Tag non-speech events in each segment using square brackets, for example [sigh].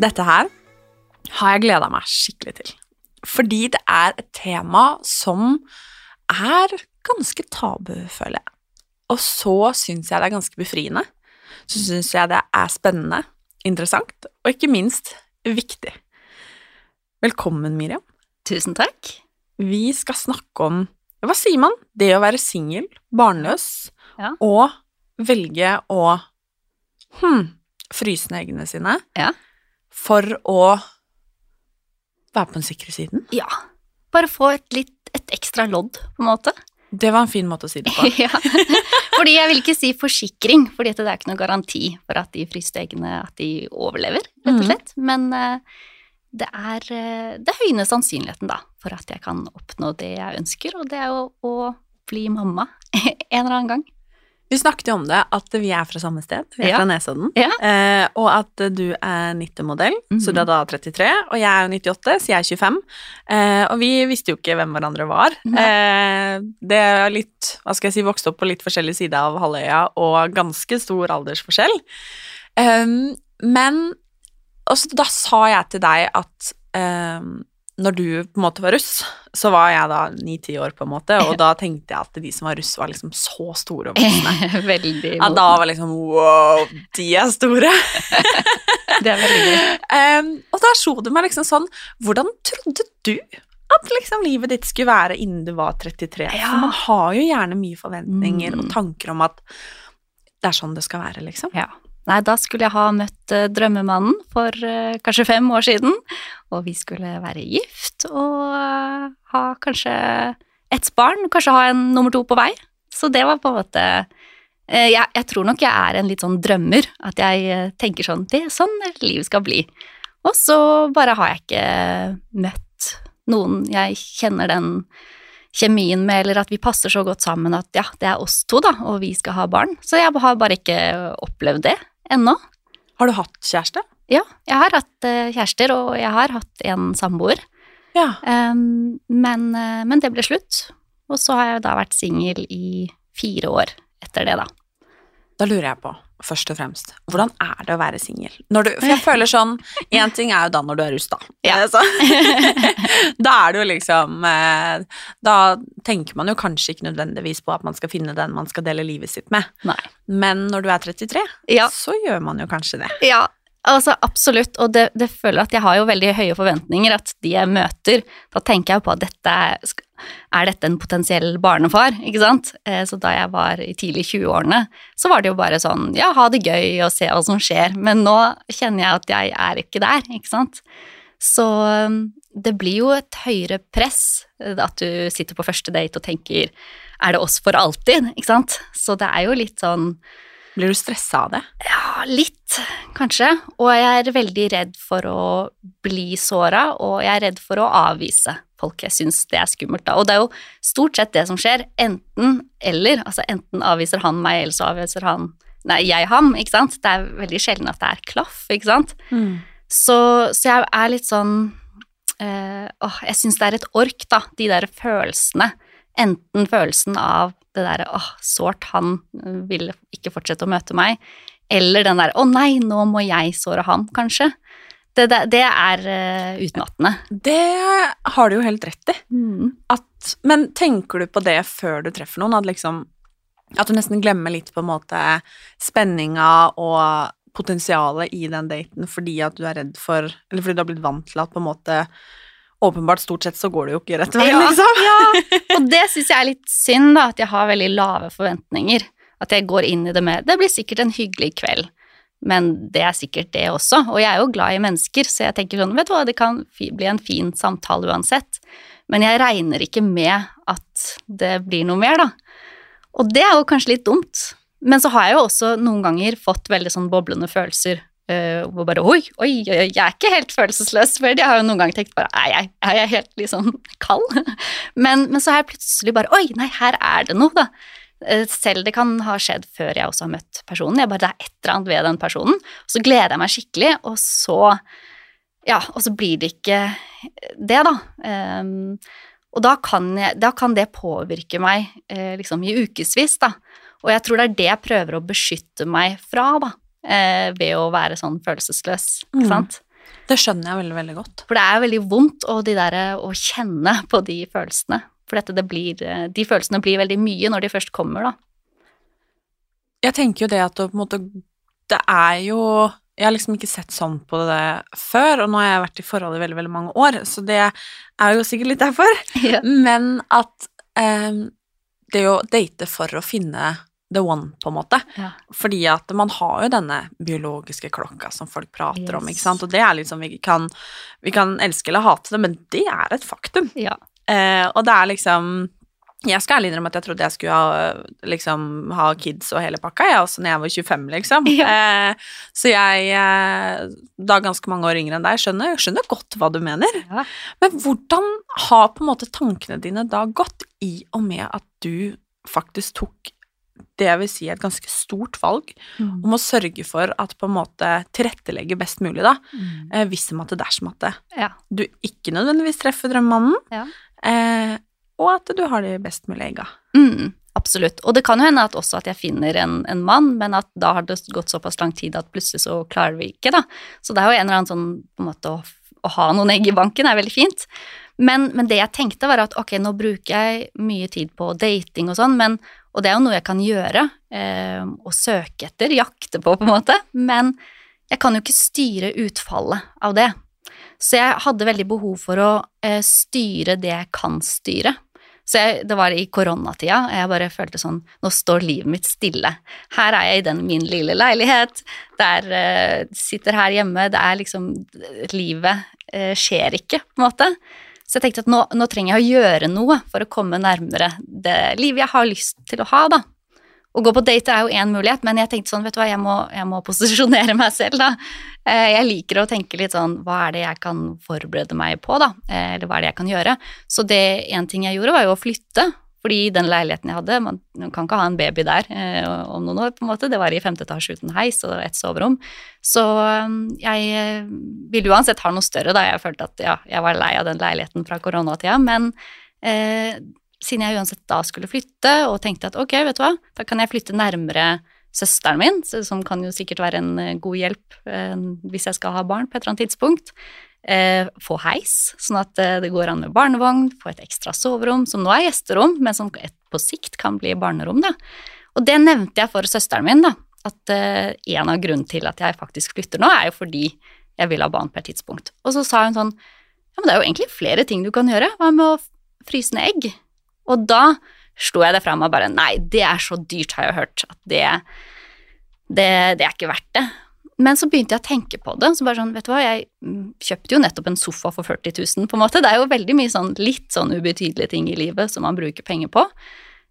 Dette her har jeg gleda meg skikkelig til. Fordi det er et tema som er ganske tabu, føler jeg. Og så syns jeg det er ganske befriende. Så syns jeg det er spennende, interessant og ikke minst viktig. Velkommen, Miriam. Tusen takk. Vi skal snakke om Hva sier man? Det å være singel, barnløs, Ja. og velge å hm, fryse ned eggene sine Ja. For å være på den sikre siden. Ja. Bare få et litt et ekstra lodd, på en måte. Det var en fin måte å si det på. [laughs] ja. Fordi jeg vil ikke si forsikring, fordi det er ikke noen garanti for at de at de overlever, rett og slett. Mm. Men eh, det er eh, det høyner sannsynligheten, da, for at jeg kan oppnå det jeg ønsker, og det er jo å bli mamma [laughs] en eller annen gang. Vi snakket jo om det, at vi er fra samme sted. Vi er Ja. fra Nesodden. Ja. Eh, og at du er 90-modell, så Mhm. du er da 33, og jeg er jo 98, så jeg er 25. Eh, og vi visste jo ikke hvem hverandre var. Eh, det er litt, hva skal jeg si, vokste opp på litt forskjellig side av halvøya, og ganske stor aldersforskjell. Um, men og så da sa jeg til deg at um, når du på en måte var russ, så var jeg da ni-ti år, på en måte, og da tenkte jeg at de som var russ, var liksom så store og voksne. [laughs] veldig Ja, da var liksom wow, de er store. [laughs] Det er veldig gøy. [laughs] Um, og da slo det meg liksom sånn Hvordan trodde du at liksom livet ditt skulle være innen du var 33? Ja. For man har jo gjerne mye forventninger Mm. og tanker om at det er sånn det skal være, liksom. Ja. Nei, da skulle jeg ha møtt eh, drømmemannen for eh, kanskje fem år siden, og vi skulle være gift og eh, ha kanskje ett barn, kanskje ha en nummer to på vei. Så det var på en måte jeg, jeg tror nok jeg er en litt sånn drømmer, at jeg tenker sånn Det er sånn livet skal bli. Og så bare har jeg ikke møtt noen jeg kjenner den kjemien med, eller at vi passer så godt sammen at ja, det er oss to, da, og vi skal ha barn. Så jeg har bare ikke opplevd det ennå. Har du hatt kjæreste? Ja, jeg har hatt eh, kjærester, og jeg har hatt en samboer, Ja. Men, eh, men det ble slutt. Og så har jeg da vært singel i fire år etter det, da. Da lurer jeg på, først og fremst, hvordan er det å være singel? For jeg [laughs] føler sånn Én ting er jo da når du er rusta. Ja. Eh, [laughs] da er det jo liksom eh, Da tenker man jo kanskje ikke nødvendigvis på at man skal finne den man skal dele livet sitt med. Nei. Men når du er 33, Ja. så gjør man jo kanskje det. Ja, altså absolutt, og det, det føler at jeg har jo veldig høye forventninger, at de jeg møter, da tenker jeg på at dette er dette en potensiell barnefar, ikke sant? Eh, Så da jeg var i tidlig 20-årene, så var det jo bare sånn, ja, ha det gøy og se hva som skjer, men nå kjenner jeg at jeg er ikke der, ikke sant? Så um, det blir jo et høyere press eh, at du sitter på første date og tenker, er det oss for alltid, ikke sant? Så det er jo litt sånn, Blir du stressa av det? ja, litt, kanskje. Og jeg er veldig redd for å bli såra, og jeg er redd for å avvise folk jeg syns det er skummelt da. Og det er jo stort sett det som skjer, enten eller. Altså enten avviser han meg, eller så avviser han Nei, jeg ham, ikke sant. Det er veldig sjelden at det er klaff, ikke sant. Så, så jeg er litt sånn øh, Åh, jeg syns det er et ork, da, de der følelsene. Enten følelsen av det derre åh, sårt, han eh, ville ikke fortsette å møte meg, eller den der å nei, nå må jeg såre ham, kanskje. Det, det, det er uh, utmattende. Det har du jo helt rett i. At, men tenker du på det før du treffer noen? At, liksom, at du nesten glemmer litt på en måte spenninga og potensialet i den daten fordi at du er redd for Eller fordi du har blitt vant til at på en måte Åpenbart, stort sett så går det jo ikke rett vei, Ja, liksom. ja. [laughs] Og det syns jeg er litt synd, da, at jeg har veldig lave forventninger. At jeg går inn i det med Det blir sikkert en hyggelig kveld, men det er sikkert det også. Og jeg er jo glad i mennesker, så jeg tenker sånn, vet du hva, det kan bli en fin samtale uansett. Men jeg regner ikke med at det blir noe mer, da. Og det er jo kanskje litt dumt. Men så har jeg jo også noen ganger fått veldig sånn boblende følelser. Uh, hvor bare oi, oi, oi, jeg er ikke helt følelsesløs. For jeg har jo noen ganger tenkt bare er jeg, er jeg helt liksom [laughs] kald? men, men så har jeg plutselig bare oi, nei, her er det noe, da. Eh, Selv det kan ha skjedd før jeg også har møtt personen. Jeg bare, Det er et eller annet ved den personen. Og så gleder jeg meg skikkelig, og så Ja, og så blir det ikke det, da. Um, og da kan, jeg, da kan det påvirke meg eh, liksom i ukevis, da. Og jeg tror det er det jeg prøver å beskytte meg fra, da. Eh, ved å være sånn følelsesløs, ikke Mm. sant. Det skjønner jeg veldig, veldig godt. For det er veldig vondt å, de der, å kjenne på de følelsene. For dette, det blir, eh, de følelsene blir veldig mye når de først kommer, da. Jeg tenker jo det at det på en måte Det er jo Jeg har liksom ikke sett sånn på det før, og nå har jeg vært i forhold i veldig, veldig mange år, så det er jo sikkert litt derfor. [laughs] Ja. Men at um, det å date for å finne the one, på en måte. Ja. Fordi at man har jo denne biologiske klokka som folk prater om, ikke sant, og det er liksom Vi kan, vi kan elske eller hate det, men det er et faktum. Ja. Eh, og det er liksom Jeg skal ærlig innrømme at jeg trodde jeg skulle ha, liksom, ha kids og hele pakka, jeg også når jeg var 25, liksom. Eh, så jeg, eh, da ganske mange år yngre enn deg, skjønner, skjønner godt hva du mener. Ja. Men hvordan har på en måte tankene dine da gått, i og med at du faktisk tok det jeg vil si er et ganske stort valg Mm. om å sørge for at på en måte tilrettelegge best mulig, da, eh, hvis at dersom at Ja. du ikke nødvendigvis treffer drømmemannen, Ja. eh, og at du har de best mulige egga. Mm, absolutt. Og det kan jo hende at også at jeg finner en, en mann, men at da har det gått såpass lang tid at plutselig så klarer vi ikke, da. Så det er jo en eller annen sånn på en måte å, å ha noen egg i banken er veldig fint. Men, men det jeg tenkte var at ok, nå bruker jeg mye tid på dating og sånn, men, og det er jo noe jeg kan gjøre, eh, og søke etter, jakte på på en måte, men jeg kan jo ikke styre utfallet av det. Så jeg hadde veldig behov for å eh, styre det jeg kan styre. Så jeg, det var i koronatida, og jeg bare følte sånn Nå står livet mitt stille. Her er jeg i den min lille leilighet. Der eh, sitter her hjemme. Det er liksom Livet eh, skjer ikke, på en måte. Så jeg tenkte at nå, nå trenger jeg å gjøre noe for å komme nærmere det livet jeg har lyst til å ha, da. Å gå på date er jo én mulighet, men jeg tenkte sånn, vet du hva, jeg må, jeg må posisjonere meg selv, da. Eh, Jeg liker å tenke litt sånn, hva er det jeg kan forberede meg på, da? Eh, Eller hva er det jeg kan gjøre? Så det en ting jeg gjorde, var jo å flytte. Fordi den leiligheten jeg hadde, man man kan ikke ha en baby der eh, om noen år, på en måte. Det var i femte etasje uten heis og ett soverom. Så eh, jeg eh, ville uansett ha noe større, da jeg følte at ja, jeg var lei av den leiligheten fra koronatida. Men eh, siden jeg uansett da skulle flytte, og tenkte at ok, vet du hva, da kan jeg flytte nærmere søsteren min, som kan jo sikkert være en eh, god hjelp eh, hvis jeg skal ha barn på et eller annet tidspunkt. Eh, få heis, sånn at eh, det går an med barnevogn, få et ekstra soverom, som nå er gjesterom, men som på sikt kan bli barnerom, da. Og det nevnte jeg for søsteren min, da. At eh, en av grunnene til at jeg faktisk flytter nå, er jo fordi jeg vil ha barn på et tidspunkt. Og så sa hun sånn Ja, men det er jo egentlig flere ting du kan gjøre. Hva med å fryse ned egg? Og da slo jeg det fra meg bare Nei, det er så dyrt, har jeg hørt, at det, det, det er ikke verdt det. Men så begynte jeg å tenke på det. så bare sånn, vet du hva, Jeg mm, kjøpte jo nettopp en sofa for 40 000, på en måte. Det er jo veldig mye sånn litt sånn ubetydelige ting i livet som man bruker penger på.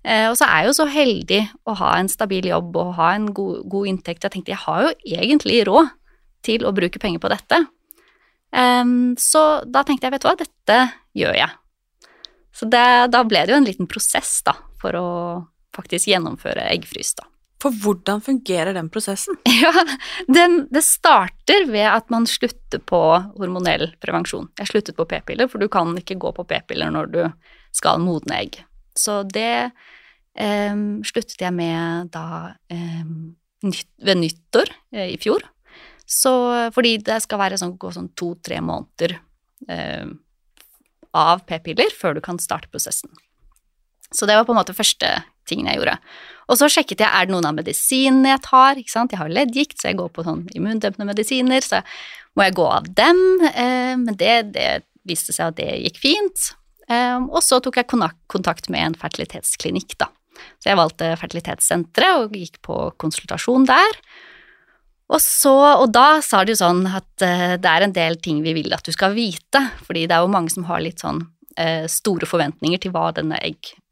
Eh, og så er jeg jo så heldig å ha en stabil jobb og ha en god, god inntekt. Jeg tenkte jeg har jo egentlig råd til å bruke penger på dette. Eh, så da tenkte jeg, vet du hva, dette gjør jeg. Så det, da ble det jo en liten prosess da, for å faktisk gjennomføre eggfrys. da. For hvordan fungerer den prosessen? [laughs] Ja, den, det starter ved at man slutter på hormonell prevensjon. Jeg sluttet på p-piller, for du kan ikke gå på p-piller når du skal modne egg. Så det eh, sluttet jeg med da eh, nytt, ved nyttår eh, i fjor. Så, fordi det skal være sånn, gå sånn to-tre måneder eh, av p-piller før du kan starte prosessen. Så det var på en måte første tingen jeg gjorde. Og så sjekket jeg er det noen av medisinene jeg tar. ikke sant? Jeg har leddgikt, så jeg går på sånn immundempende medisiner. Så må jeg gå av dem. Eh, men det, det, viste seg at det gikk fint. Eh, og så tok jeg kontakt med en fertilitetsklinikk, da. Så jeg valgte fertilitetssenteret og gikk på konsultasjon der. Og, så, og da sa de jo sånn at uh, det er en del ting vi vil at du skal vite, fordi det er jo mange som har litt sånn store forventninger til hva denne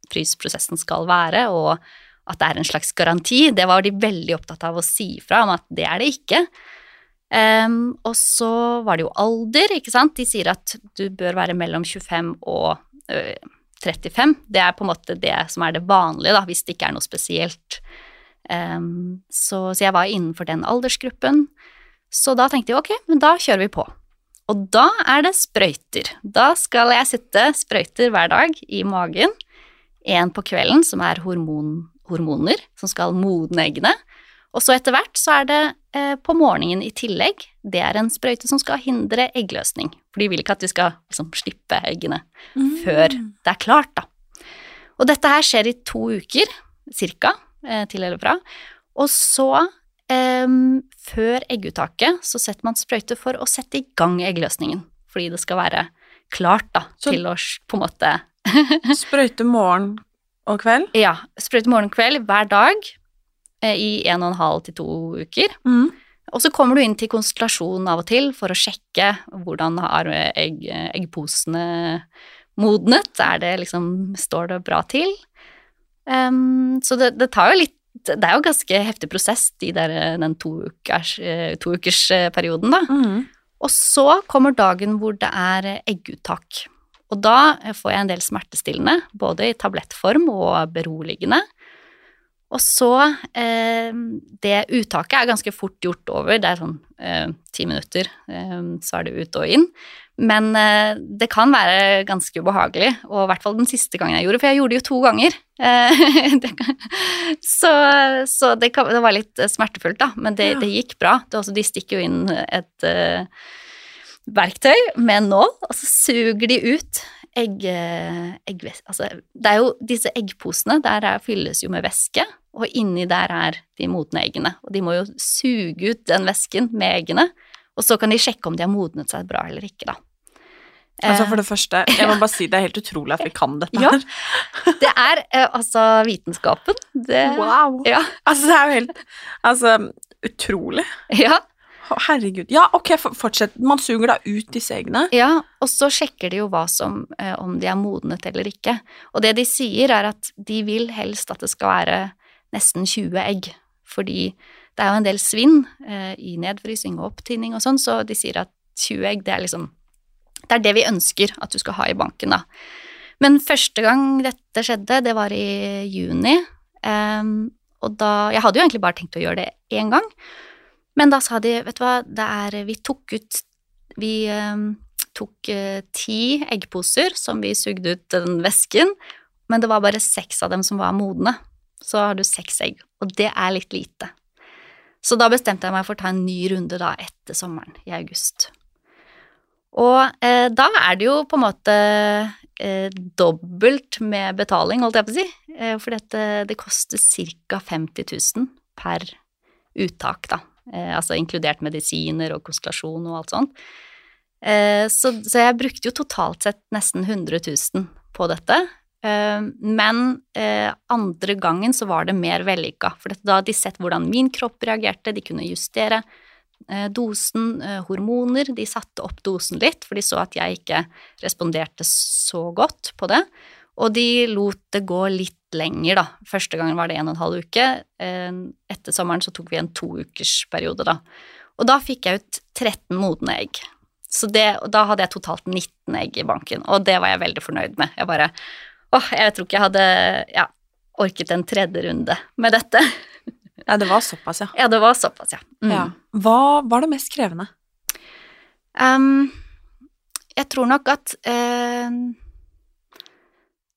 eggfrysprosessen skal være, og at det er en slags garanti. Det var de veldig opptatt av å si fra om at det er det ikke. Um, og så var det jo alder, ikke sant. De sier at du bør være mellom 25 og ø, 35. Det er på en måte det som er det vanlige, da, hvis det ikke er noe spesielt. Um, så, så, jeg var innenfor den aldersgruppen. Så da tenkte jeg ok, men da kjører vi på. Og da er det sprøyter. Da skal jeg sette sprøyter hver dag i magen. En på kvelden, som er hormon, hormoner, som skal modne eggene. Og så etter hvert så er det eh, på morgenen i tillegg. Det er en sprøyte som skal hindre eggløsning. For de vil ikke at vi skal liksom, slippe eggene mm. før det er klart, da. Og dette her skjer i to uker, cirka, eh, til eller fra. Og så, eh, før egguttaket, så setter man sprøyte for å sette i gang eggløsningen. Fordi det skal være klart, da, så, til å på en måte Sprøyte morgen og kveld? Ja. Sprøyte morgen og kveld hver dag Eh, i en og en halv til to uker. Mm. Og så kommer du inn til konstellasjon av og til for å sjekke hvordan har egg, eggposene modnet. Er det liksom Står det bra til? Um, så det, det, tar jo litt Det er jo ganske heftig prosess i der, den eh, toukersperioden, to da. Mm. Og så kommer dagen hvor det er egguttak. Og da får jeg en del smertestillende, både i tablettform og beroligende. Og så eh, Det uttaket er ganske fort gjort over. Det er sånn eh, ti minutter, eh, så er det ut og inn. Men eh, det kan være ganske ubehagelig, og i hvert fall den siste gangen jeg gjorde for jeg gjorde det jo to ganger. Eh, [laughs] så, så det, kan, det, var litt smertefullt, da, men det, det gikk bra. Det også, de stikker jo inn et verktøy med nå, nål, og så suger de ut egg, egg altså, det er jo disse eggposene, der er, fylles jo med væske, og inni der er de modne eggene. Og de må jo suge ut den væsken med eggene, og så kan de sjekke om de har modnet seg bra eller ikke, da. Altså For det første, [laughs] jeg må bare si det er helt utrolig at vi kan dette her. Ja, det er eh, altså vitenskapen. Det, wow. Ja. Altså, det er jo helt Altså, utrolig. Ja. Herregud. Ja, ok, fortsett. Man suger da ut disse eggene? Ja, og så sjekker de jo hva som, eh, om de er modnet eller ikke. Og det de sier, er at de vil helst at det skal være nesten 20 egg, fordi det er jo en del svinn eh, i nedfrysing og opptinning og sånn, så de sier at 20 egg, det er liksom Det er det vi ønsker at du skal ha i banken, da. Men første gang dette skjedde, det var i juni, eh, og da Jeg hadde jo egentlig bare tenkt å gjøre det én gang. Men da sa de, vet du hva, det er Vi tok ut Vi um, tok uh, ti eggposer som vi sugde ut den væsken, men det var bare seks av dem som var modne. Så har du seks egg, og det er litt lite. Så da bestemte jeg meg for å ta en ny runde da etter sommeren, i august. Og eh, da er det jo på en måte eh, dobbelt med betaling, holdt jeg på å si. Eh, for dette, det koster ca. 50 000 per uttak, da. Eh, altså inkludert medisiner og konstellasjon og alt sånt. Eh, så, så, jeg brukte jo totalt sett nesten 100 000 på dette. Eh, men andre gangen så var det mer vellykka, for da hadde de sett hvordan min kropp reagerte, de kunne justere dosen, hormoner, de satte opp dosen litt, for de så at jeg ikke responderte så godt på det. Og de lot det gå litt lenger, da. Første gangen var det en og en halv uke. Eh, etter sommeren så tok vi en toukersperiode, da. Og da fikk jeg ut 13 modne egg. Så det, og da hadde jeg totalt 19 egg i banken, og det var jeg veldig fornøyd med. Jeg bare Åh, jeg tror ikke jeg hadde ja, orket en tredje runde med dette. [laughs] Ja, det var såpass, ja. Ja, det var såpass, ja. Mm. ja. Hva var det mest krevende? Um, jeg tror nok at uh,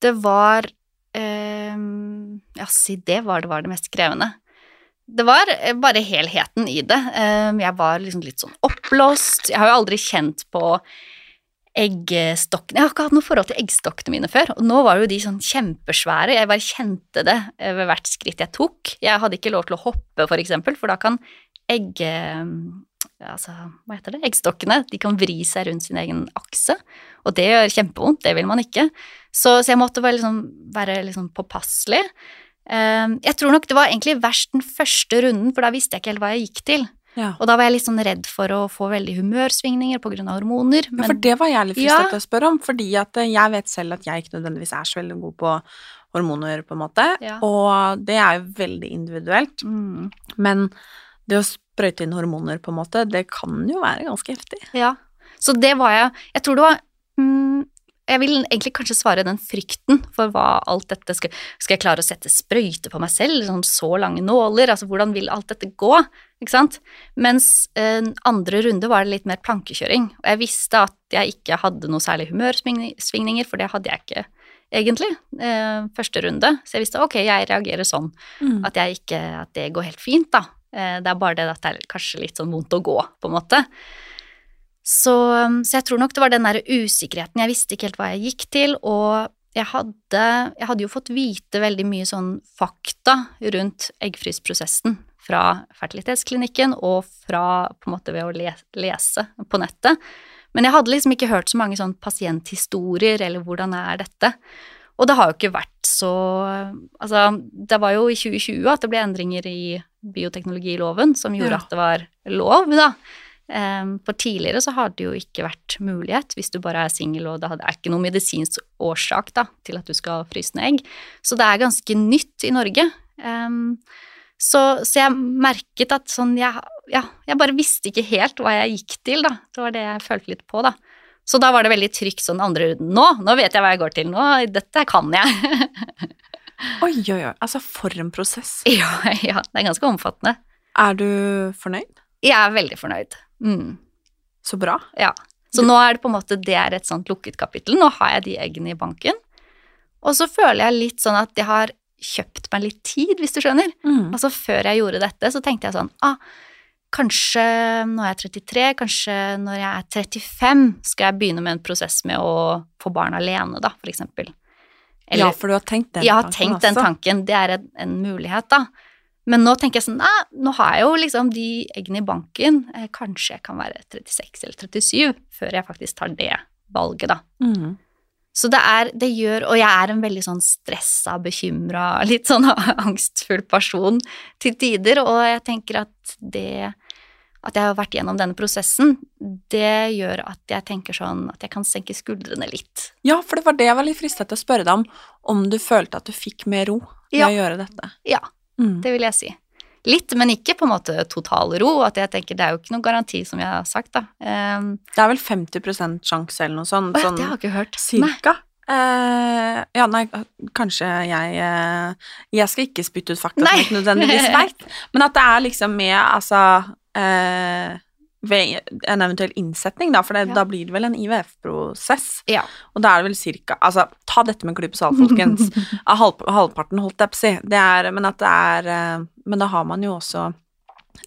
det var eh, Ja, si det var det var det mest krevende. det var eh, bare helheten i det. Eh, Jeg var liksom litt sånn oppblåst. Jeg har jo aldri kjent på eggstokkene Jeg har ikke hatt noe forhold til eggstokkene mine før, og nå var jo de sånn kjempesvære. Jeg bare kjente det ved hvert skritt jeg tok. Jeg hadde ikke lov til å hoppe, for eksempel, for da kan egg... Altså, hva heter det? Eggstokkene de kan vri seg rundt sin egen akse, og det gjør kjempevondt. Det vil man ikke. Så, så jeg måtte bare liksom være liksom påpasselig. Eh, Jeg tror nok det var egentlig verst den første runden, for da visste jeg ikke helt hva jeg gikk til. Ja. Og da var jeg litt sånn redd for å få veldig humørsvingninger av hormoner. Ja, for det var jeg litt Ja. fristet til å spørre om, fordi at eh, jeg vet selv at jeg ikke nødvendigvis er så veldig god på hormoner, på en måte, Ja. og det er jo veldig individuelt, mm, men det å sprøyte inn hormoner, på en måte, det kan jo være ganske heftig. Ja. Så det var jeg Jeg tror det var mm, Jeg vil egentlig kanskje svare den frykten for hva alt dette skal Skal jeg klare å sette sprøyte på meg selv? sånn så lange nåler? Altså hvordan vil alt dette gå? Ikke sant? Mens eh, andre runde var det litt mer plankekjøring. Og jeg visste at jeg ikke hadde noe særlig humørsvingninger, for det hadde jeg ikke egentlig eh, første runde. Så jeg visste ok, jeg reagerer sånn. At, jeg ikke, at det går helt fint, da. Eh, Det er bare det at det er kanskje litt sånn vondt å gå, på en måte. Så, så jeg tror nok det var den der usikkerheten. Jeg visste ikke helt hva jeg gikk til, og jeg hadde, jeg hadde jo fått vite veldig mye sånn fakta rundt eggfrysprosessen fra fertilitetsklinikken og fra på en måte ved å le, lese på nettet. Men jeg hadde liksom ikke hørt så mange sånn pasienthistorier, eller hvordan er dette? Og det har jo ikke vært så Altså, det var jo i 2020 at det ble endringer i bioteknologiloven som gjorde Ja. at det var lov, da. For tidligere så har det jo ikke vært mulighet, hvis du bare er singel og det er ikke noen medisinsk årsak da, til at du skal fryse ned egg. Så det er ganske nytt i Norge. Så, så jeg merket at sånn jeg, ja, jeg bare visste ikke helt hva jeg gikk til, da. Det var det jeg følte litt på, da. Så da var det veldig trygt sånn andre runden. Nå, nå vet jeg hva jeg går til. Nå, dette kan jeg. [laughs] Oi, oi, oi, altså for en prosess. [laughs] ja, ja, det er ganske omfattende. Er du fornøyd? Jeg er veldig fornøyd. Mm. Så bra. Ja. Så nå er det på en måte det er et sånt lukket kapittel. Nå har jeg de eggene i banken. Og så føler jeg litt sånn at jeg har kjøpt meg litt tid, hvis du skjønner. Mm. Altså før jeg gjorde dette, så tenkte jeg sånn ah, Kanskje når jeg er 33, kanskje når jeg er 35, skal jeg begynne med en prosess med å få barn alene, da, for eksempel. Ja, for du har tenkt den jeg har tanken tenkt den også. tanken, det er en, en mulighet, da. Men nå tenker jeg sånn, nei, nå har jeg jo liksom de eggene i banken, eh, kanskje jeg kan være 36 eller 37 før jeg faktisk tar det valget, da. Mm. Så det er, det gjør, og jeg er en veldig sånn stressa, bekymra, litt sånn [laughs] angstfull person til tider, og jeg tenker at det, at jeg har vært gjennom denne prosessen, det gjør at jeg tenker sånn at jeg kan senke skuldrene litt. Ja, for det var det jeg var litt fristet til å spørre deg om, om du følte at du fikk mer ro ved Ja. å gjøre dette. Ja, Mm. det vil jeg si. Litt, men ikke på en måte total ro, at jeg tenker det er jo ikke noen garanti, som jeg har sagt, da. Um, Det er vel 50% sjanse eller noe sånt. å sånn det har jeg ikke hørt. Nei. cirka. Eh, ja, nei, kanskje jeg uh, Jeg skal ikke spytte ut fakta som ikke nødvendigvis [laughs] vet, men at det er liksom med, altså eh, Ved en eventuell innsetning, da, for det, Ja. da blir det vel en IVF-prosess. Ja. Og da er det vel cirka Altså, ta dette med en klype salt, folkens. [laughs] Halv, halvparten, holdt jeg på å si. Det er, men at det er eh, Men da har man jo også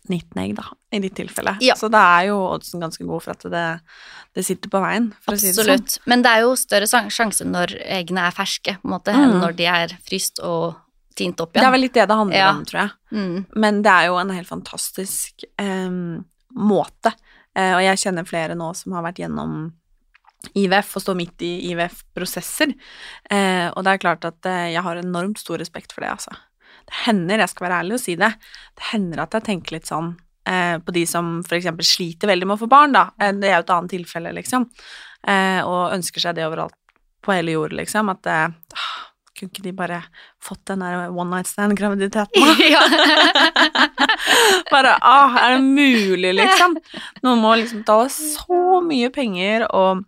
19 egg, da, i ditt tilfelle. Ja. Så da er jo oddsen ganske god for at det, det sitter på veien, for å si det sånn. Absolutt. Men det er jo større sjanse når eggene er ferske, på en måte, Mm. enn når de er fryst og tint opp igjen. Det er vel litt det det handler Ja. om, tror jeg. mm. Men det er jo en helt fantastisk em, måte. Eh, og jeg kjenner flere nå som har vært gjennom IVF og står midt i IVF-prosesser. Eh, og det er klart at eh, jeg har enormt stor respekt for det, altså. Det hender, jeg skal være ærlig og si det, det hender at jeg tenker litt sånn eh, på de som eksempel sliter veldig med å få barn, da. Eh, det er jo et annet tilfelle, liksom. Eh, og ønsker seg det overalt på hele jord, liksom. At eh, kunne ikke de bare fått den der one night stand-graviditeten, [laughs] ja. [laughs] Bare ah, er det mulig, liksom? Noen må liksom betale så mye penger og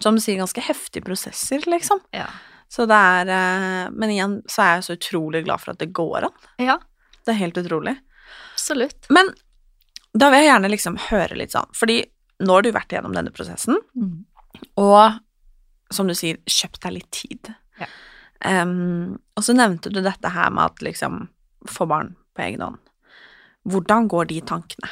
som du sier, ganske heftige prosesser, liksom. ja. Så det er eh, Men igjen så er jeg så utrolig glad for at det går an. Ja, Det er helt utrolig. absolutt. Men da vil jeg gjerne liksom høre litt sånn, fordi nå har du vært gjennom denne prosessen, Mm. og som du sier, kjøpt deg litt tid. Ja. Em, og så nevnte du dette her med at liksom få barn på egen hånd. hvordan går de tankene?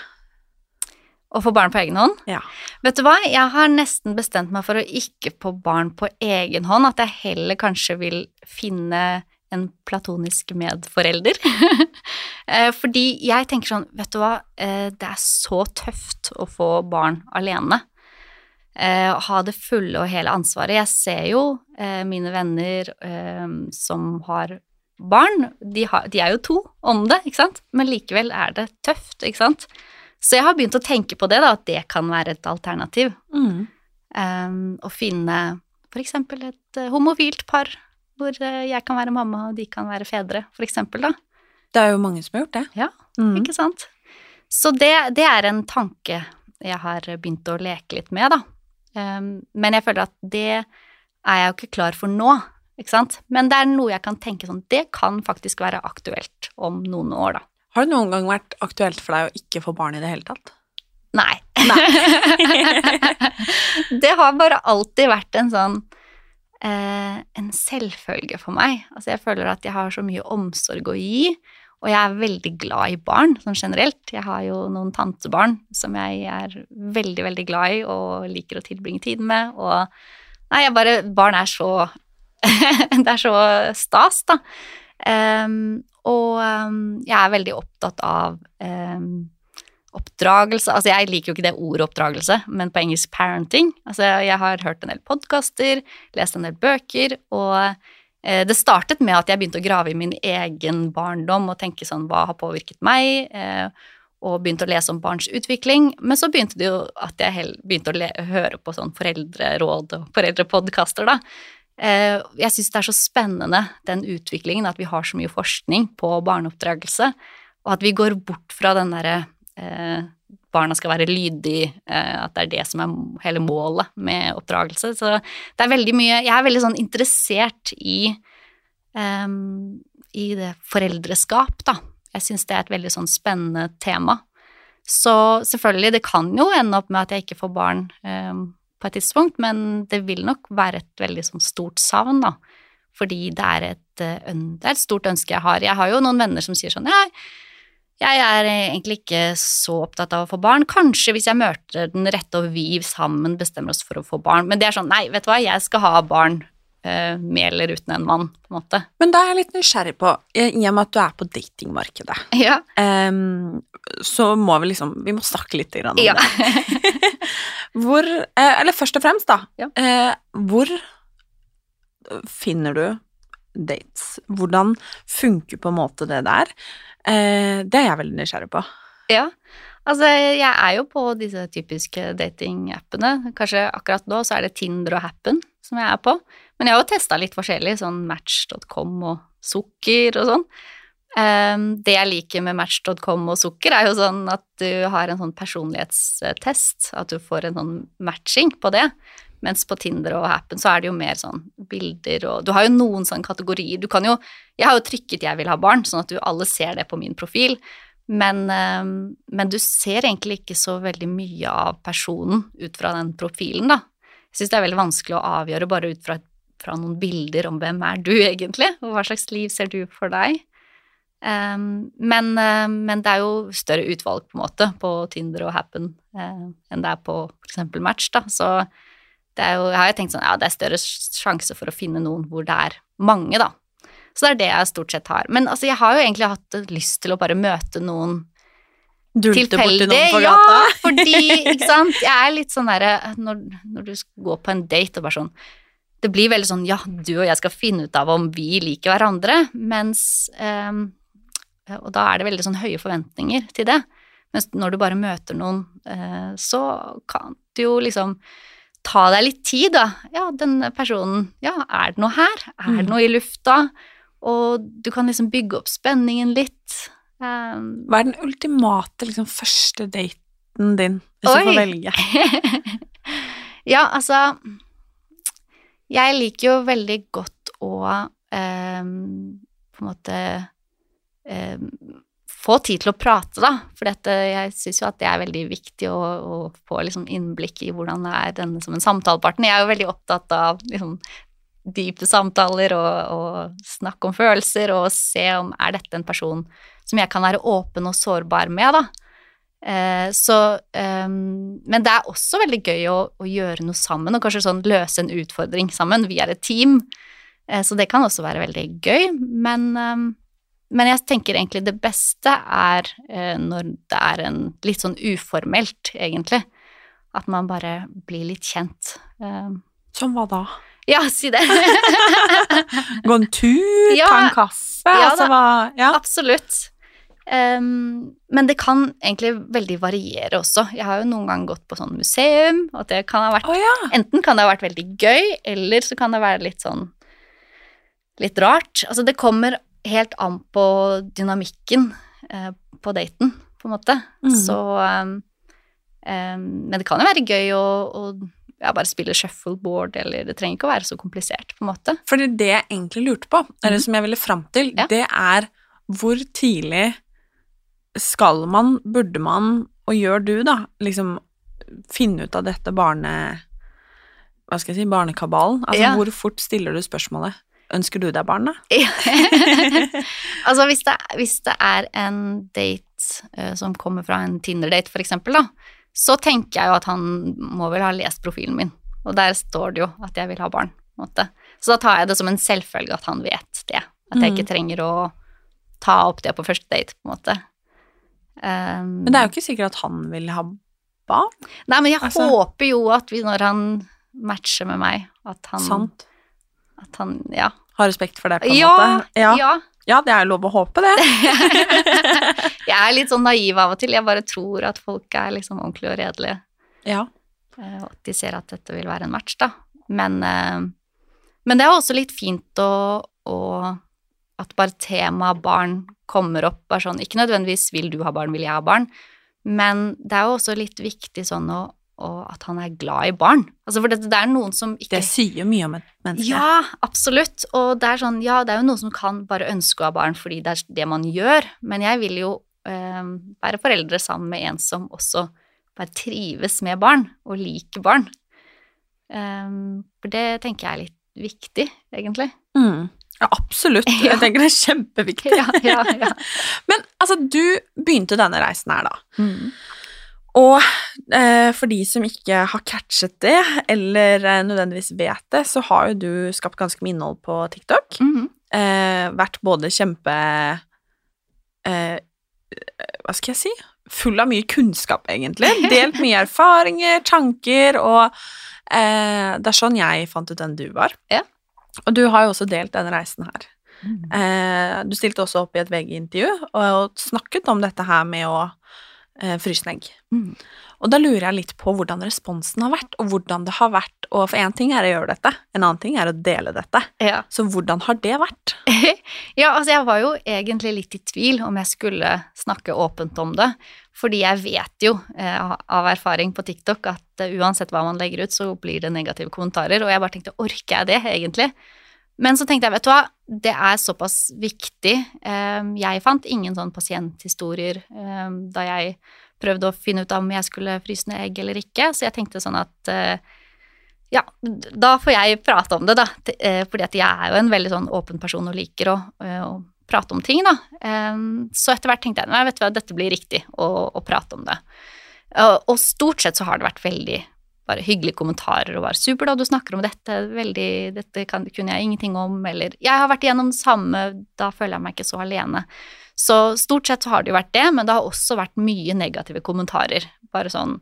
Å få barn på egen hånd? Ja. Vet du hva, jeg har nesten bestemt meg for å ikke få barn på egen hånd, at jeg heller kanskje vil finne en platonisk medforelder. [laughs] Eh, Fordi jeg tenker sånn, vet du hva, eh, det er så tøft å få barn alene. Eh, Ha det fulle og hele ansvaret. Jeg ser jo mine venner eh, som har barn, de, har, de er jo to om det, ikke sant? Men likevel er det tøft, ikke sant? Så jeg har begynt å tenke på det, da, at det kan være et alternativ. Mm. Um, å finne for eksempel et eh, homofilt par hvor eh, jeg kan være mamma og de kan være fedre, for eksempel, da. Det er jo mange som har gjort det. Ja, Mm. ikke sant? Så det, det er en tanke jeg har begynt å leke litt med, da. Um, men jeg føler at det er jeg jo ikke klar for nå, ikke sant? Men det er noe jeg kan tenke sånn, det kan faktisk være aktuelt om noen år, da. Har det noen gang vært aktuelt for deg å ikke få barn i det hele tatt? Nei. [laughs] det har bare alltid vært en sånn eh, en selvfølge for meg. Altså jeg føler at jeg har så mye omsorg å gi, og jeg er veldig glad i barn sånn generelt. Jeg har jo noen tantebarn som jeg er veldig, veldig glad i og liker å tilbringe tid med, og nei, jeg bare Barn er så [laughs] Det er så stas, da. Um, og um, jeg er veldig opptatt av um, oppdragelse Altså, jeg liker jo ikke det ordet oppdragelse, men på engelsk parenting. Altså, jeg har hørt en del podkaster, lest en del bøker, og uh, det startet med at jeg begynte å grave i min egen barndom og tenke sånn hva har påvirket meg, eh, og begynte å lese om barns utvikling. Men så begynte det jo at jeg begynte å høre på sånn foreldreråd og foreldrepodkaster, da. Eh, Jeg syns det er så spennende, den utviklingen, at vi har så mye forskning på barneoppdragelse, og at vi går bort fra den derre eh, barna skal være lydige, eh, at det er det som er hele målet med oppdragelse. Så det er veldig mye Jeg er veldig sånn interessert i em, i det foreldreskap, da. Jeg syns det er et veldig sånn spennende tema. Så selvfølgelig, det kan jo ende opp med at jeg ikke får barn em, på et tidspunkt, men det vil nok være et veldig sånn stort savn, da. Fordi det er et, eh, det er et stort ønske jeg har. Jeg har jo noen venner som sier sånn ja, jeg er egentlig ikke så opptatt av å få barn. Kanskje hvis jeg møter den rette og vi sammen bestemmer oss for å få barn. Men det er sånn, nei, vet du hva, jeg skal ha barn eh, med eller uten en mann, på en måte. Men da er jeg litt nysgjerrig på, i og med at du er på datingmarkedet, Ja. em, så må vi liksom Vi må snakke litt om Ja. det. [laughs] Hvor eh, Eller først og fremst, da. Ja. Eh, hvor finner du dates? Hvordan funker på en måte det der? Eh, det er jeg veldig nysgjerrig på. Ja, altså jeg er jo på disse typiske datingappene. Kanskje akkurat nå så er det Tinder og Happen som jeg er på. Men jeg har jo testa litt forskjellig, sånn Match.com og Sukker og sånn. Ehm, det jeg liker med Match.com og Sukker, er jo sånn at du har en sånn personlighetstest, at du får en sånn matching på det. Mens på Tinder og Happen så er det jo mer sånn bilder og Du har jo noen sånne kategorier. Du kan jo Jeg har jo trykket 'jeg vil ha barn', sånn at du alle ser det på min profil. Men, eh, men du ser egentlig ikke så veldig mye av personen ut fra den profilen, da. Jeg syns det er veldig vanskelig å avgjøre bare ut fra, fra noen bilder om hvem er du egentlig, og hva slags liv ser du for deg. Um, men, uh, men det er jo større utvalg på en måte på Tinder og Happen uh, enn det er på f.eks. Match, da. Så det er jo, jeg har jo tenkt sånn, ja, det er større sjanse for å finne noen hvor det er mange, da. Så det er det jeg stort sett har. Men altså, jeg har jo egentlig hatt lyst til å bare møte noen Dulte borti noen på Ja, fordi, ikke sant, jeg er litt sånn derre når, når du skal gå på en date og bare sånn Det blir veldig sånn, ja, du og jeg skal finne ut av om vi liker hverandre, mens eh, Og da er det veldig sånn høye forventninger til det. Mens når du bare møter noen, eh, så kan du jo liksom ta deg litt tid, da. Ja, denne personen Ja, er det noe her? Er det Mm. noe i lufta? Og du kan liksom bygge opp spenningen litt. Um, Hva er den ultimate liksom, første daten din, hvis du får velge? [laughs] ja, altså Jeg liker jo veldig godt å eh, på en måte eh, få tid til å prate, da. For dette, jeg syns jo at det er veldig viktig å, å få liksom innblikk i hvordan det er denne som en samtalepartner. Jeg er jo veldig opptatt av liksom, dype samtaler og, og snakke om følelser og se om er dette en person som jeg kan være åpen og sårbar med, da. Eh, så eh, Men det er også veldig gøy å, å, gjøre noe sammen, og kanskje sånn løse en utfordring sammen. Vi er et team, eh, så det kan også være veldig gøy. Men, eh, men jeg tenker egentlig det beste er eh, når det er en litt sånn uformelt, egentlig. At man bare blir litt kjent. Eh, Som hva da? ja, si det. [laughs] Gå en tur, Ja. ta en kaffe? Ja altså, hva Ja. Absolutt. Ehm, men det kan egentlig veldig variere også. Jeg har jo noen ganger gått på sånn museum, og det kan ha vært oh, ja. Enten kan det ha vært veldig gøy, eller så kan det være litt sånn litt rart. Altså, det kommer helt an på dynamikken eh, på daten, på en måte. Mm. Så um, um, Men det kan jo være gøy å, å ja, bare spille shuffleboard, eller det trenger ikke å være så komplisert, på en måte. Fordi det jeg egentlig lurte på, eller som jeg ville fram til, Ja. det er hvor tidlig skal man, burde man, og gjør du, da, liksom finne ut av dette barne... Hva skal jeg si, barnekabalen? Altså, Ja. hvor fort stiller du spørsmålet? Ønsker du deg barn, da? [laughs] altså hvis det, hvis det er en date uh, som kommer fra en Tinder-date, for eksempel, da, så tenker jeg jo at han må vel ha lest profilen min, og der står det jo at jeg vil ha barn. på en måte. Så da tar jeg det som en selvfølge at han vet det. At jeg Mm. ikke trenger å ta opp det på første date, på en måte. Um, Men det er jo ikke sikkert at han vil ha barn. Nei, men jeg altså- håper jo at vi, når han matcher med meg, at han Sant. At han Ja. Har respekt for det, på en Ja, måte. Ja. ja. ja, det er lov å håpe det. [laughs] jeg er litt sånn naiv av og til. Jeg bare tror at folk er liksom ordentlige og redelige. Ja. eh, Og at de ser at dette vil være en match, da. Men, eh, men det er også litt fint å, å At bare temaet barn kommer opp. er sånn, ikke nødvendigvis 'vil du ha barn, vil jeg ha barn', men det er jo også litt viktig sånn å, og at han er glad i barn. Altså For det, det er noen som ikke Det sier mye om et menneske. ja, absolutt. Og det er sånn, ja, det er jo noen som kan bare ønske å ha barn fordi det er det man gjør, men jeg vil jo eh, være foreldre sammen med en som også bare trives med barn og liker barn. Um, for det tenker jeg er litt viktig, egentlig. Mm. Ja, absolutt. Ja. [laughs] Jeg tenker det er kjempeviktig. Ja, ja, ja. [laughs] Men altså, du begynte denne reisen her, da. Mm. Og eh, for de som ikke har catchet det, eller eh, nødvendigvis vet det, så har jo du skapt ganske mye innhold på TikTok. Mhm. Eh, vært både kjempe eh, Hva skal jeg si? Full av mye kunnskap, egentlig. [laughs] Delt mye erfaringer, tanker, og eh, det er sånn jeg fant ut den du var. Ja. Og du har jo også delt denne reisen her. Eh, du stilte også opp i et VG-intervju og, og snakket om dette her med å eh, fryse egg. Mhm. Og da lurer jeg litt på hvordan responsen har vært, og hvordan det har vært Og for én ting er å gjøre dette, en annen ting er å dele dette. Ja. Så hvordan har det vært? [laughs] ja, altså jeg var jo egentlig litt i tvil om jeg skulle snakke åpent om det, fordi jeg vet jo eh, av erfaring på TikTok at eh, uansett hva man legger ut, så blir det negative kommentarer, og jeg bare tenkte, orker jeg det egentlig? Men så tenkte jeg, vet du hva, det er såpass viktig. Eh, jeg fant ingen sånn pasienthistorier eh, da jeg prøvde å finne ut om jeg skulle fryse ned egg eller ikke, så jeg tenkte sånn at eh, ja, da får jeg prate om det, da. Fordi at jeg er jo en veldig sånn åpen person og liker å, å prate om ting, da. Så etter hvert tenkte jeg nei, vet du hva, dette blir riktig å, å prate om det. Og stort sett så har det vært veldig bare hyggelige kommentarer og bare 'super da, du snakker om dette', veldig 'dette kan, kunne jeg ingenting om', eller 'jeg har vært igjennom det samme, da føler jeg meg ikke så alene'. Så stort sett så har det jo vært det, men det har også vært mye negative kommentarer. Bare sånn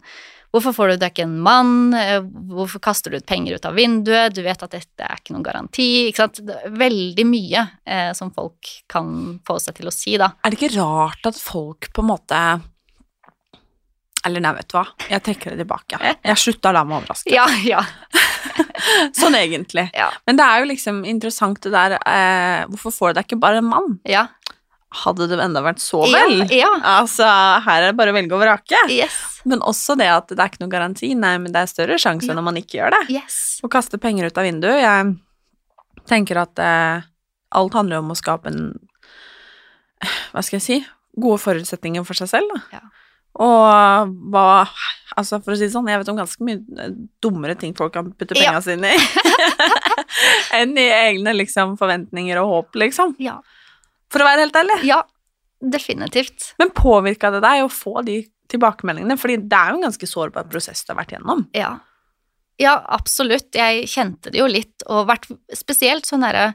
Hvorfor får du deg ikke en mann? Eh, Hvorfor kaster du ut penger ut av vinduet? Du vet at dette er ikke noen garanti. Ikke sant? Veldig mye eh, som folk kan få seg til å si, da. Er det ikke rart at folk på en måte Eller nei, vet du hva, jeg trekker det tilbake. Jeg slutta å la meg overraske. Ja, ja. [laughs] Sånn egentlig. Ja. Men det er jo liksom interessant det der eh, Hvorfor får du deg ikke bare en mann? ja. Hadde det enda vært så Ja, vel? ja. Altså, her er det bare å velge og vrake. Yes. Men også det at det er ikke noen garanti. Nei, men det er større sjanse Ja. når man ikke gjør det. Yes. Å kaste penger ut av vinduet Jeg tenker at eh, alt handler om å skape en Hva skal jeg si Gode forutsetninger for seg selv, da. Ja. Og hva Altså, for å si det sånn, jeg vet om ganske mye eh, dummere ting folk kan putte Ja. sine i. [laughs] enn i egne liksom, forventninger og håp, liksom. Ja. For å være helt ærlig. ja, definitivt. Men påvirka det deg å få de tilbakemeldingene? Fordi det er jo en ganske sårbar prosess du har vært gjennom. Ja. ja, absolutt. Jeg kjente det jo litt, og vært spesielt sånn derre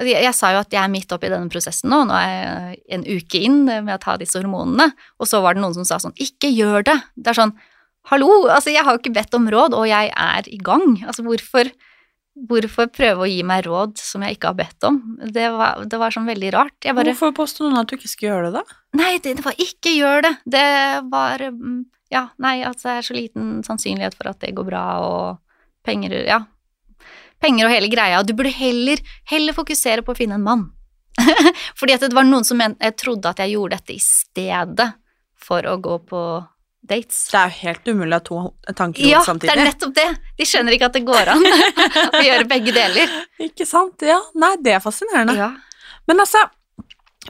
jeg, jeg sa jo at jeg er midt oppi denne prosessen nå, nå er jeg en uke inn med å ta disse hormonene, og så var det noen som sa sånn, ikke gjør det. Det er sånn, hallo, altså jeg har jo ikke bedt om råd, og jeg er i gang. Altså hvorfor, hvorfor prøve å gi meg råd som jeg ikke har bedt om? Det var, det var sånn veldig rart. Bare, Hvorfor påstår noen at du ikke skal gjøre det, da? Nei, det, det var ikke gjør det. Det var mm, Ja, nei, altså det er så liten sannsynlighet for at det går bra, og penger Ja. Penger og hele greia. Du burde heller, heller fokusere på å finne en mann. [laughs] Fordi at det var noen som jeg trodde at jeg gjorde dette i stedet for å gå på dates. Det er jo helt umulig å ha to tanker samtidig. Ja, det er nettopp det. De skjønner ikke at det går an [laughs] å gjøre begge deler. Ikke sant? Ja. Nei, det er fascinerende. Ja. Men altså,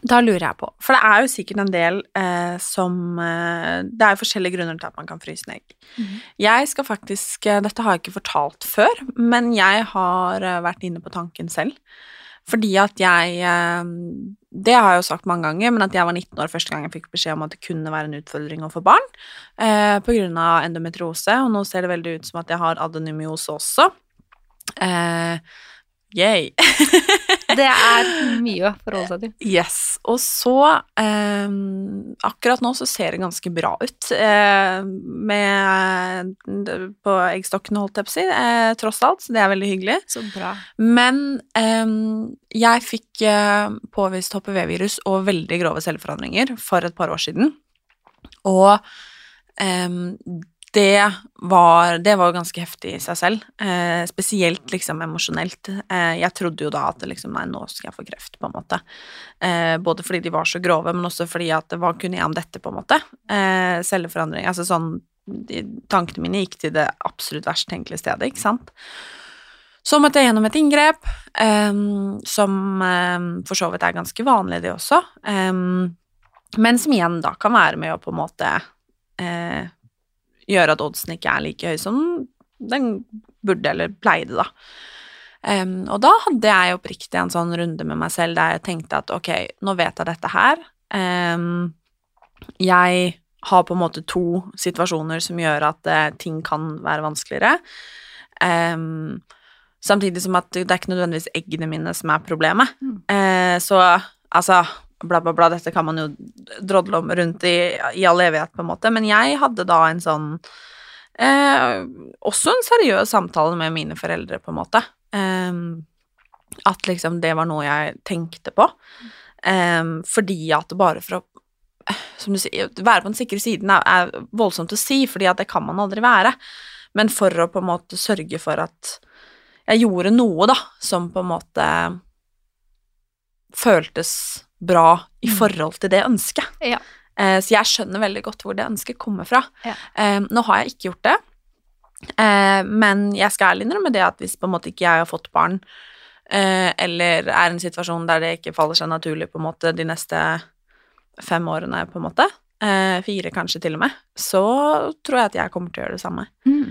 da lurer jeg på, for det er jo sikkert en del eh, som eh, Det er jo forskjellige grunner til at man kan fryse ned egg. Mm. Jeg skal faktisk eh, Dette har jeg ikke fortalt før, men jeg har eh, vært inne på tanken selv. Fordi at jeg eh, Det har jeg jo sagt mange ganger, men at jeg var 19 år første gang jeg fikk beskjed om at det kunne være en utfordring å få barn eh, på grunn av endometriose, og nå ser det veldig ut som at jeg har adenomyose også. Eh, yay. [laughs] Det er mye å forholde seg til. Yes. Og så eh, Akkurat nå så ser det ganske bra ut eh, med På eggstokkene, holdt jeg på å si, eh, tross alt, så det er veldig hyggelig. Så bra. Men eh, jeg fikk eh, påvist HPV-virus og veldig grove celleforandringer for et par år siden. Og eh, det var, det var ganske heftig i seg selv, eh, spesielt liksom emosjonelt. Eh, jeg trodde jo da at liksom, nei, nå skal jeg få kreft, på en måte. Eh, både fordi de var så grove, men også fordi at hva kunne jeg om dette, på en måte? Eh, celleforandring, altså sånn de, Tankene mine gikk til det absolutt verst tenkelige stedet, ikke sant? Så måtte jeg gjennom et inngrep, eh, som eh, for så vidt er ganske vanlig, det også. Eh, men som igjen da kan være med å på en måte gjøre at oddsen ikke er like høy som den burde eller pleide, da. Um, og da hadde jeg oppriktig en sånn runde med meg selv der jeg tenkte at ok, nå vet jeg dette her. Um, jeg har på en måte to situasjoner som gjør at uh, ting kan være vanskeligere. Um, samtidig som at det er ikke nødvendigvis eggene mine som er problemet. Eh, så altså bla, bla, bla, dette kan man jo drodle om rundt i, i all evighet, på en måte, men jeg hadde da en sånn eh, Også en seriøs samtale med mine foreldre, på en måte. Eh, at liksom det var noe jeg tenkte på. Eh, fordi at bare for å som du sier, være på den sikre siden er, er voldsomt å si, fordi at det kan man aldri være. Men for å på en måte sørge for at jeg gjorde noe, da, som på en måte føltes bra i forhold til det ønsket. Ja. Eh, så jeg skjønner veldig godt hvor det ønsket kommer fra. Ja. Eh, nå har jeg ikke gjort det, eh, men jeg skal ærlig innrømme det at hvis på en måte ikke jeg har fått barn, eller er i en situasjon der det ikke faller seg naturlig på en måte de neste fem årene, på en måte, fire kanskje til og med, så tror jeg at jeg kommer til å gjøre det samme. Mm.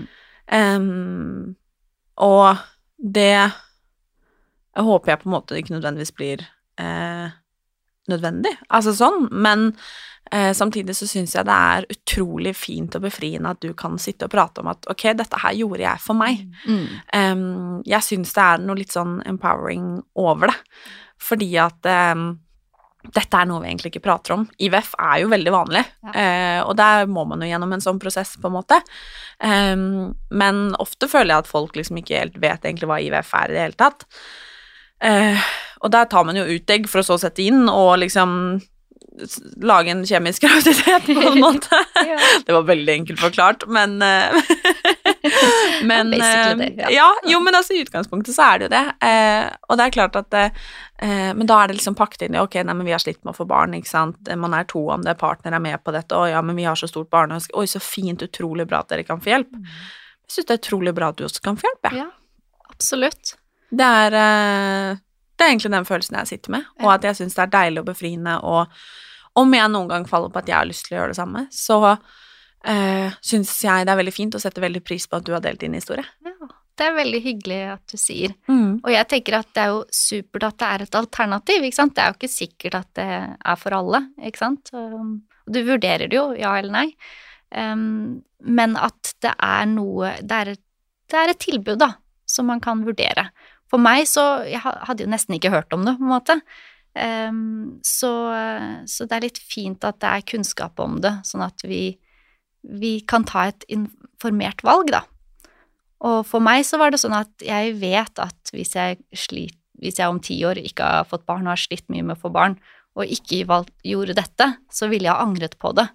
Um, og det håper jeg på en måte ikke nødvendigvis blir eh, nødvendig, altså sånn, men eh, samtidig så syns jeg det er utrolig fint og befriende at du kan sitte og prate om at ok, dette her gjorde jeg for meg. Mm. Um, jeg syns det er noe litt sånn empowering over det, fordi at um, dette er noe vi egentlig ikke prater om. IVF er jo veldig vanlig, eh, og der må man jo gjennom en sånn prosess, på en måte. Um, men ofte føler jeg at folk liksom ikke helt vet egentlig hva IVF er i det hele tatt. Eh, og der tar man jo ut egg for å så sette inn, og liksom lage en kjemisk [laughs] graviditet, på en måte. [laughs] Ja. Det var veldig enkelt forklart, men eh, [laughs] Men eh, det, ja. ja. Jo, men altså i utgangspunktet så er det jo det. Eh, og det er klart at eh, eh, Men da er det liksom pakket inn i ok, nei, men vi har slitt med å få barn, ikke sant. Man er to om det, partner er med på dette, å ja, men vi har så stort barneønske. Oi, så fint, utrolig bra at dere kan få hjelp. Jeg syns det er utrolig bra at du også kan få hjelp, jeg. Ja, absolutt. Det er, eh, det er egentlig den følelsen jeg sitter med, og at jeg syns det er deilig og befriende, og om jeg noen gang faller på at jeg har lyst til å gjøre det samme, så uh, syns jeg det er veldig fint og setter veldig pris på at du har delt din historie. Ja. det er veldig hyggelig at du sier. Mm. Og jeg tenker at det er jo supert at det er et alternativ, ikke sant. Det er jo ikke sikkert at det er for alle, ikke sant. Du vurderer det jo, ja eller nei. Um, men at det er noe det er, et, det er et tilbud, da, som man kan vurdere. For meg så Jeg hadde jo nesten ikke hørt om det, på en måte. Um, så, så det er litt fint at det er kunnskap om det, sånn at vi, vi kan ta et informert valg, da. Og for meg så var det sånn at jeg vet at hvis jeg, slit, hvis jeg om ti år ikke har fått barn og har slitt mye med å få barn, og ikke valgt, gjorde dette, så ville jeg ha angret på det.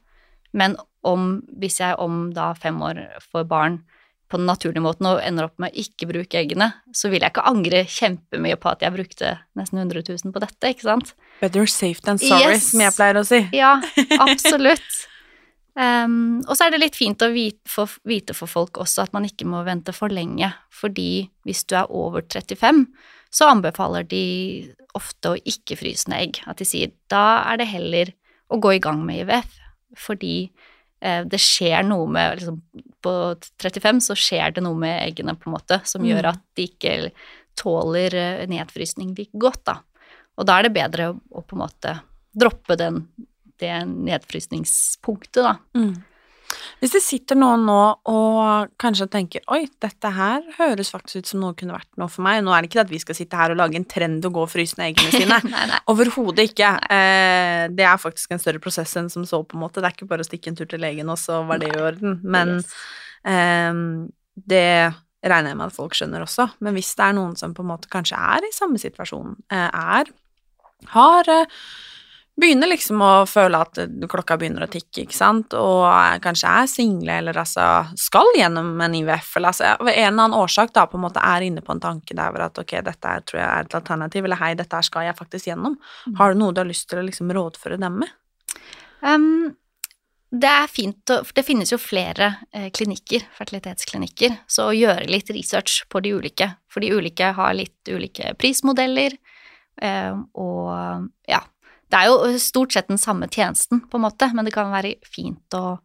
Men om, hvis jeg om da fem år får barn på den naturlige måten og ender opp med å ikke bruke eggene, så vil jeg ikke angre kjempemye på at jeg brukte nesten 100 000 på dette, ikke sant? Better safe than sorry, Yes. som jeg pleier å si. [laughs] Ja, absolutt. Um, og så er det litt fint å vite for, vite for folk også at man ikke må vente for lenge, fordi hvis du er over 35, så anbefaler de ofte å ikke fryse ned egg. At de sier da er det heller å gå i gang med IVF, fordi det skjer noe med liksom, På 35 så skjer det noe med eggene, på en måte, som gjør at de ikke tåler eh, nedfrysning like godt, da. Og da er det bedre å, å på en måte droppe den, det nedfrysningspunktet, da. Mm. Hvis det sitter noen nå og kanskje tenker oi, dette her høres faktisk ut som noe kunne vært noe for meg. Nå er det ikke at vi skal sitte her og lage en trend og gå og fryse ned eggene sine. [laughs] Overhodet ikke. Eh, det er faktisk en større prosess enn som så, på en måte. Det er ikke bare å stikke en tur til legen, og så var det i orden. Men Yes. eh, det regner jeg med at folk skjønner også. Men hvis det er noen som på en måte kanskje er i samme situasjon, eh, er har Begynner liksom å føle at eh, klokka begynner å tikke, ikke sant, og kanskje er single, eller altså skal gjennom en IVF, eller altså av en eller annen årsak da på en måte er inne på en tanke der hvor at ok, dette er, tror jeg er et alternativ, eller hei, dette her skal jeg faktisk gjennom. Har du noe du har lyst til å liksom rådføre dem med? Um, det er fint, å- det finnes jo flere eh, klinikker, fertilitetsklinikker, så å gjøre litt research på de ulike, for de ulike har litt ulike prismodeller, eh, og ja, det er jo stort sett den samme tjenesten, på en måte, men det kan være fint å,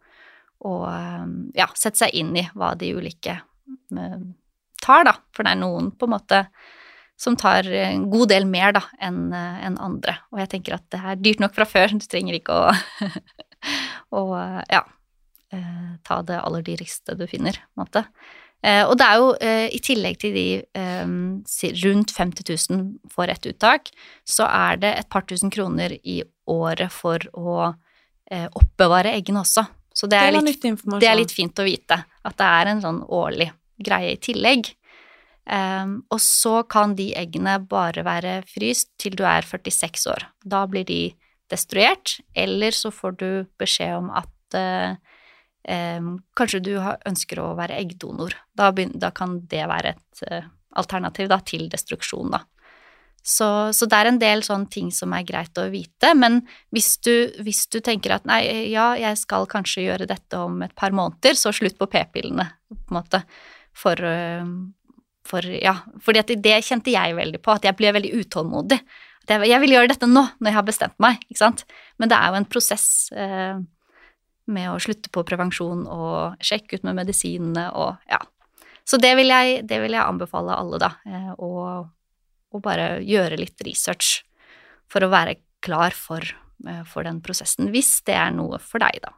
å eh, ja, sette seg inn i hva de ulike eh, tar, da, for det er noen på en måte som tar en god del mer da, enn en andre. Og jeg tenker at det er dyrt nok fra før, du trenger ikke å, [laughs] å ja, eh, ta det aller dyreste du finner, på en måte. Eh, Og det er jo eh, i tillegg til de eh, rundt 50 000 for ett uttak, så er det et par tusen kroner i året for å oppbevare eggene også. Så det er, litt, det er litt fint å vite at det er en sånn årlig greie i tillegg. Um, og så kan de eggene bare være fryst til du er 46 år. Da blir de destruert, eller så får du beskjed om at em, kanskje du ønsker å være eggdonor. Da, da kan det være et eh, alternativ da, til destruksjon, da. Så, så det er en del sånne ting som er greit å vite, men hvis du, hvis du tenker at nei, ja, jeg skal kanskje gjøre dette om et par måneder, så slutt på p-pillene, på en måte. For, øh, for ja, fordi det kjente jeg veldig på, at jeg ble veldig utålmodig. At jeg, jeg vil gjøre dette nå, når jeg har bestemt meg, ikke sant. Men det er jo en prosess eh, med å slutte på prevensjon og sjekke ut med medisinene og ja. Så det vil jeg, det vil jeg anbefale alle, da. Å, og, og bare gjøre litt research for å være klar for, eh, for den prosessen, hvis det er noe for deg, da.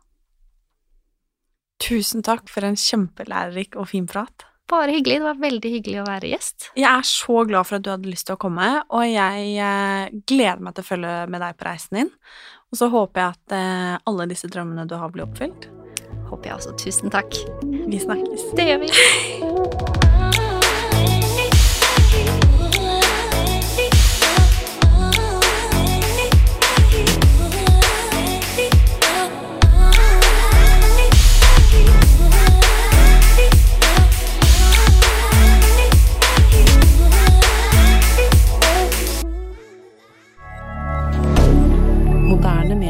Tusen takk for en kjempelærerik og fin prat. Bare hyggelig. Det var veldig hyggelig å være gjest. Jeg er så glad for at du hadde lyst til å komme, og jeg eh, gleder meg til å følge med deg på reisen din. Og så håper jeg at eh, alle disse drømmene du har, blir oppfylt. Håper jeg også. Tusen takk. Vi snakkes. Det gjør vi. [laughs]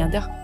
regardeur